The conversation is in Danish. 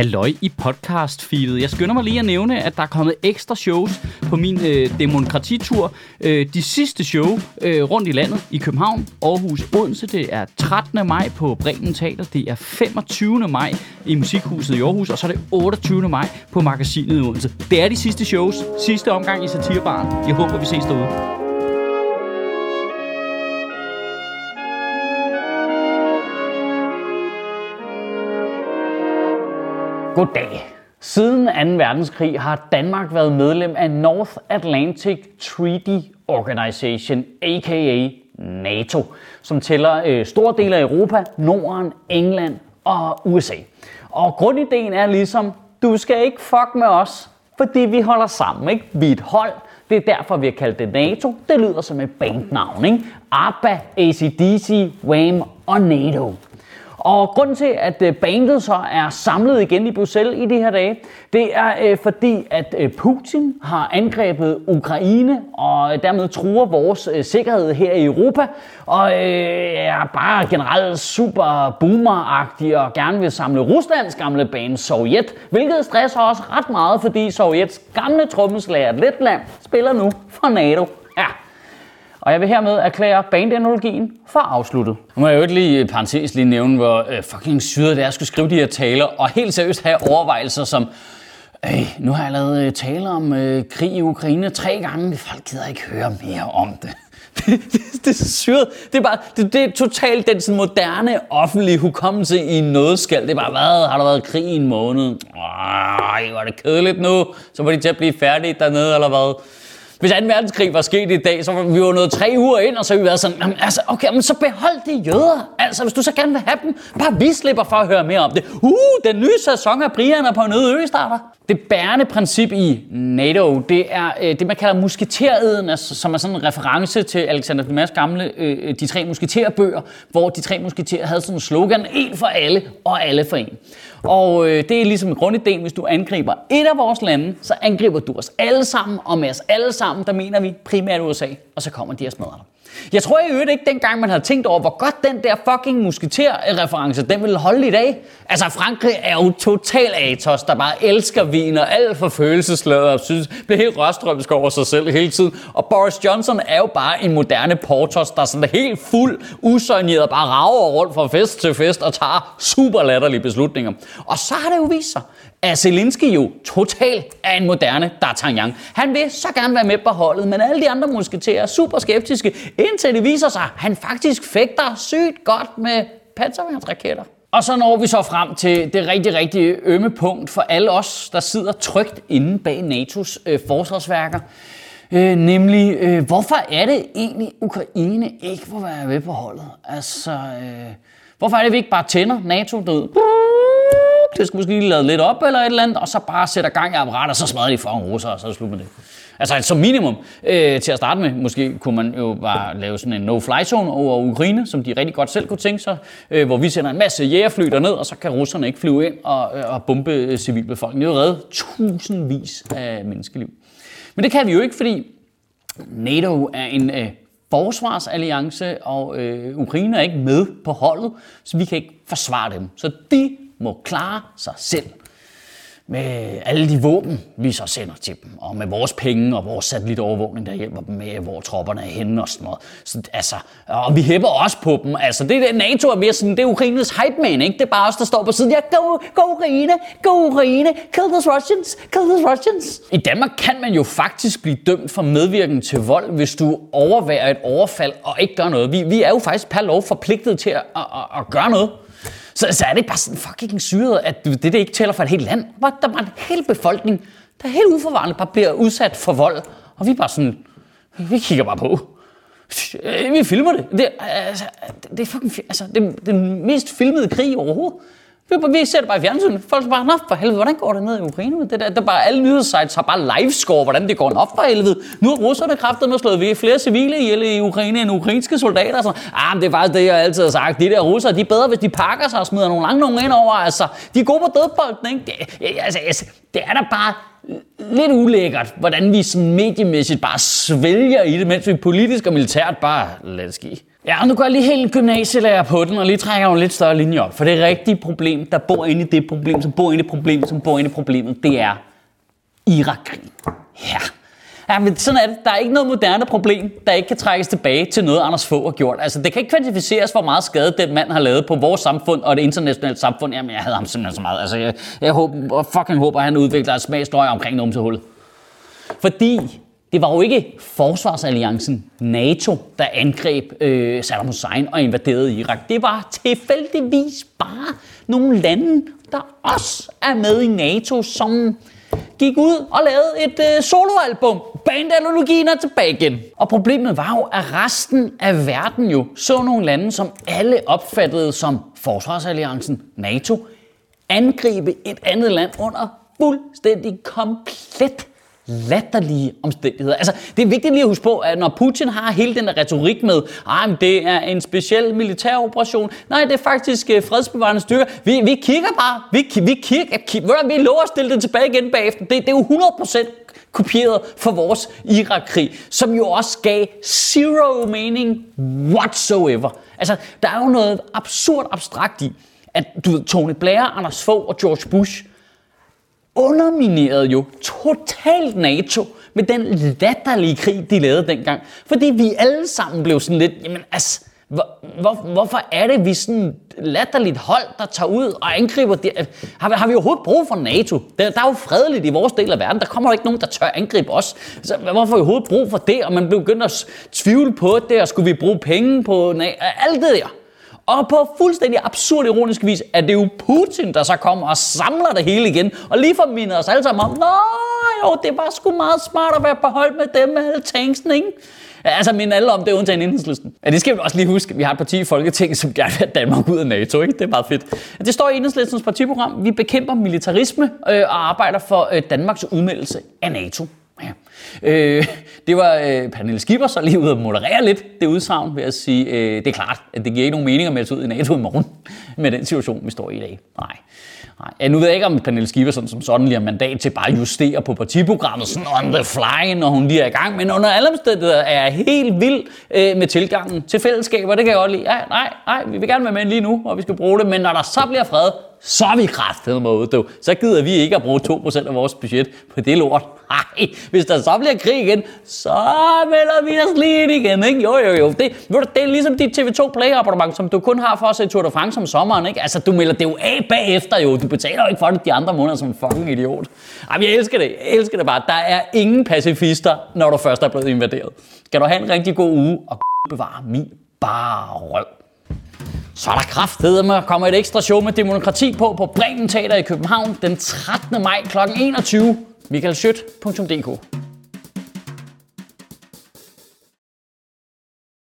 Halløj i podcast-feedet. Jeg skynder mig lige at nævne, at der er kommet ekstra shows på min øh, demokratitur. Øh, de sidste show øh, rundt i landet i København, Aarhus, Odense. Det er 13. maj på Bremen Teater. Det er 25. maj i Musikhuset i Aarhus. Og så er det 28. maj på Magasinet i Odense. Det er de sidste shows. Sidste omgang i Satirbaren. Jeg håber, vi ses derude. Goddag. Siden 2. verdenskrig har Danmark været medlem af North Atlantic Treaty Organization, aka NATO, som tæller øh, store dele af Europa, Norden, England og USA. Og grundideen er ligesom, du skal ikke fuck med os, fordi vi holder sammen, ikke? Vi er et hold, det er derfor, vi har kaldt det NATO. Det lyder som et bandnavn, ikke? ABBA, ACDC, Wham og NATO. Og grunden til, at øh, bandet så er samlet igen i Bruxelles i de her dage, det er øh, fordi, at øh, Putin har angrebet Ukraine og øh, dermed truer vores sikkerhed her i Europa. Og er bare generelt super boomeragtig og gerne vil samle Ruslands gamle bane Sovjet. Hvilket stresser også ret meget, fordi Sovjets gamle trommeslager Letland spiller nu for NATO. Ja, og jeg vil hermed erklære bandenologien for afsluttet. Nu må jeg jo ikke lige øh, parentes lige nævne, hvor øh, fucking syret det er at skulle skrive de her taler, og helt seriøst have overvejelser som, øh, nu har jeg lavet øh, om øh, krig i Ukraine tre gange, folk gider ikke høre mere om det. det, det, det er syret. Det er bare, det, det er totalt den sådan moderne offentlige hukommelse i en skal. Det er bare, hvad, har der været krig i en måned? Ej, var det kedeligt nu? Så var de til at blive færdige dernede, eller hvad? Hvis 2. verdenskrig var sket i dag, så var vi jo nået tre uger ind, og så ville vi været sådan, jamen, altså, okay, men så behold de jøder. Altså, hvis du så gerne vil have dem, bare vi slipper for at høre mere om det. Uh, den nye sæson af Brian er på en øde ø starter. Det bærende princip i NATO, det er øh, det, man kalder musketereden, altså, som er sådan en reference til Alexander Dumas gamle øh, øh, De tre musketerbøger, hvor de tre musketerer havde sådan en slogan, en for alle og alle for en. Og øh, det er ligesom grundideen, hvis du angriber et af vores lande, så angriber du os alle sammen, og med os alle sammen, der mener vi primært USA, og så kommer de og smadrer dig. Jeg tror i øvrigt ikke dengang, man havde tænkt over, hvor godt den der fucking musketer-reference, den ville holde i dag. Altså, Frankrig er jo total atos, der bare elsker vin og alt for følelsesladet og synes, bliver helt rørstrømsk over sig selv hele tiden. Og Boris Johnson er jo bare en moderne portos, der er sådan helt fuld, usøgneret, bare rager rundt fra fest til fest og tager super latterlige beslutninger. Og så har det jo vist sig, at Zelensky jo totalt er en moderne D'Artagnan. Han vil så gerne være med på holdet, men alle de andre musketerer er super skeptiske, indtil det viser sig, at han faktisk fægter sygt godt med panserværnsraketter. Og så når vi så frem til det rigtig, rigtig ømme punkt for alle os, der sidder trygt inde bag NATO's øh, forsvarsværker. Øh, nemlig, øh, hvorfor er det egentlig, Ukraine ikke må være med på holdet? Altså, øh, hvorfor er det, vi ikke bare tænder NATO død? Det skal måske lige lade lidt op eller et eller andet, og så bare sætter gang i apparatet, og så smadrer de for en russer, og så er det slut med det. Altså som minimum, øh, til at starte med, måske kunne man jo bare lave sådan en no-fly zone over Ukraine, som de rigtig godt selv kunne tænke sig, øh, hvor vi sender en masse jægerfly derned, og så kan russerne ikke flyve ind og, øh, og bombe øh, civilbefolkningen. Det er jo reddet tusindvis af menneskeliv. Men det kan vi jo ikke, fordi NATO er en øh, forsvarsalliance, og øh, Ukraine er ikke med på holdet, så vi kan ikke forsvare dem. Så de må klare sig selv med alle de våben, vi så sender til dem, og med vores penge og vores satellitovervågning, der hjælper dem med, hvor tropperne er henne og sådan noget. Så, altså, og vi hæpper også på dem. Altså, det der NATO er mere sådan, det er Ukraines hype man, ikke? Det er bare os, der står på siden. Ja, go, go Ukraine, go Ukraine, kill those Russians, kill those Russians. I Danmark kan man jo faktisk blive dømt for medvirken til vold, hvis du overværer et overfald og ikke gør noget. Vi, vi er jo faktisk per lov forpligtet til at, at, at, at gøre noget. Så, så er det bare sådan fucking syret, at det, det ikke tæller for et helt land. Der er en hel befolkning, der helt uforvarende bare bliver udsat for vold. Og vi bare sådan, vi kigger bare på. Øh, vi filmer det. Det, altså, det er fucking, altså, det er den mest filmede krig overhovedet. Vi, vi ser det bare i fjernsynet. Folk er bare, nå for helvede, hvordan går det ned i Ukraine? Det der, der bare, alle nyhedssites har bare livescore, hvordan det går op for helvede. Nu har russerne kraftet med slået ved flere civile ihjel i Ukraine end ukrainske soldater. Så, ah, men det er faktisk det, jeg altid har sagt. De der russere, de er bedre, hvis de pakker sig og smider nogle lange nogen ind over. Altså, de er gode på dødbolden, ikke? Det, altså, altså, det er da bare lidt ulækkert, hvordan vi sådan mediemæssigt bare svælger i det, mens vi politisk og militært bare lader det ske. Ja, og nu går jeg lige helt gymnasielærer på den, og lige trækker en lidt større linje op. For det rigtige problem, der bor inde i det problem, som bor inde i problemet, som bor inde i problemet, det er Irak-krig. Ja. Ja, men sådan er det. Der er ikke noget moderne problem, der ikke kan trækkes tilbage til noget, Anders Fogh har gjort. Altså, det kan ikke kvantificeres, hvor meget skade den mand har lavet på vores samfund og det internationale samfund. Jamen, jeg havde ham simpelthen så meget. Altså, jeg, jeg håber, fucking håber, at han udvikler et smagsløg omkring numsehullet. Fordi det var jo ikke forsvarsalliancen NATO, der angreb øh, Saddam Hussein og invaderede Irak. Det var tilfældigvis bare nogle lande, der også er med i NATO, som gik ud og lavede et øh, soloalbum. Bandanalogien er tilbage igen. Og problemet var jo, at resten af verden jo så nogle lande, som alle opfattede som forsvarsalliancen NATO, angribe et andet land under fuldstændig komplet latterlige omstændigheder. Altså, det er vigtigt lige at huske på, at når Putin har hele den retorik med, ah, at det er en speciel militær operation, nej, det er faktisk øh, fredsbevarende styrker. Vi, vi kigger bare. Vi, vi kigger, kigger, vi lover at stille det tilbage igen bagefter. Det, det er jo 100% kopieret for vores Irak-krig, som jo også gav zero mening whatsoever. Altså, der er jo noget absurd abstrakt i, at du ved, Tony Blair, Anders Fogh og George Bush underminerede jo totalt NATO med den latterlige krig, de lavede dengang. Fordi vi alle sammen blev sådan lidt, jamen altså, hvor, hvor, hvorfor er det, vi sådan latterligt hold, der tager ud og angriber? De, Har, vi, har vi overhovedet brug for NATO? Der, der er jo fredeligt i vores del af verden. Der kommer jo ikke nogen, der tør angribe os. Så hvorfor har vi overhovedet brug for det? Og man begynder at tvivle på det, og skulle vi bruge penge på alt det der. Og på fuldstændig absurd ironisk vis er det jo Putin, der så kommer og samler det hele igen, og lige for mindet os alle sammen om, Nå, jo, det var sgu meget smart at være på hold med dem øh, med alle tanksen, ikke? Altså, minde alle om det undtagen enhedslisten. Ja, det skal vi også lige huske. Vi har et parti i Folketinget, som gerne vil have Danmark ud af NATO, ikke? Det er meget fedt. Det står i enhedslistens partiprogram. Vi bekæmper militarisme øh, og arbejder for øh, Danmarks udmeldelse af NATO. Ja. Øh, det var øh, Pernille Skipper så lige ude at moderere lidt det udsagn ved at sige, øh, det er klart, at det giver ikke nogen mening at melde sig ud i NATO i morgen med den situation, vi står i i dag. Nej. Nej. Ja, nu ved jeg ikke, om Pernille Skipper sådan, som sådan lige har mandat til bare at justere på partiprogrammet sådan on the fly, når hun lige er i gang. Men under alle omstændigheder er jeg helt vild øh, med tilgangen til fællesskaber. Det kan jeg godt lide. Ja, nej, nej, vi vil gerne være med lige nu, og vi skal bruge det. Men når der så bliver fred, så er vi kraftedet med ud, Så gider vi ikke at bruge 2% af vores budget på det lort. Nej, hvis der så bliver krig igen, så melder vi os lige ind igen, ikke? Jo, jo, jo. Det, ved du, det er ligesom dit TV2 Play abonnement, som du kun har for at se Tour de France om sommeren, ikke? Altså, du melder det jo af bagefter, jo. Du betaler jo ikke for det de andre måneder som en fucking idiot. Jamen, jeg elsker det. Jeg elsker det bare. Der er ingen pacifister, når du først er blevet invaderet. Kan du have en rigtig god uge, og bevare min bare røv. Så er der kraftedet med at komme et ekstra show med demokrati på på Bremen Teater i København den 13. maj kl. 21. michaelschødt.dk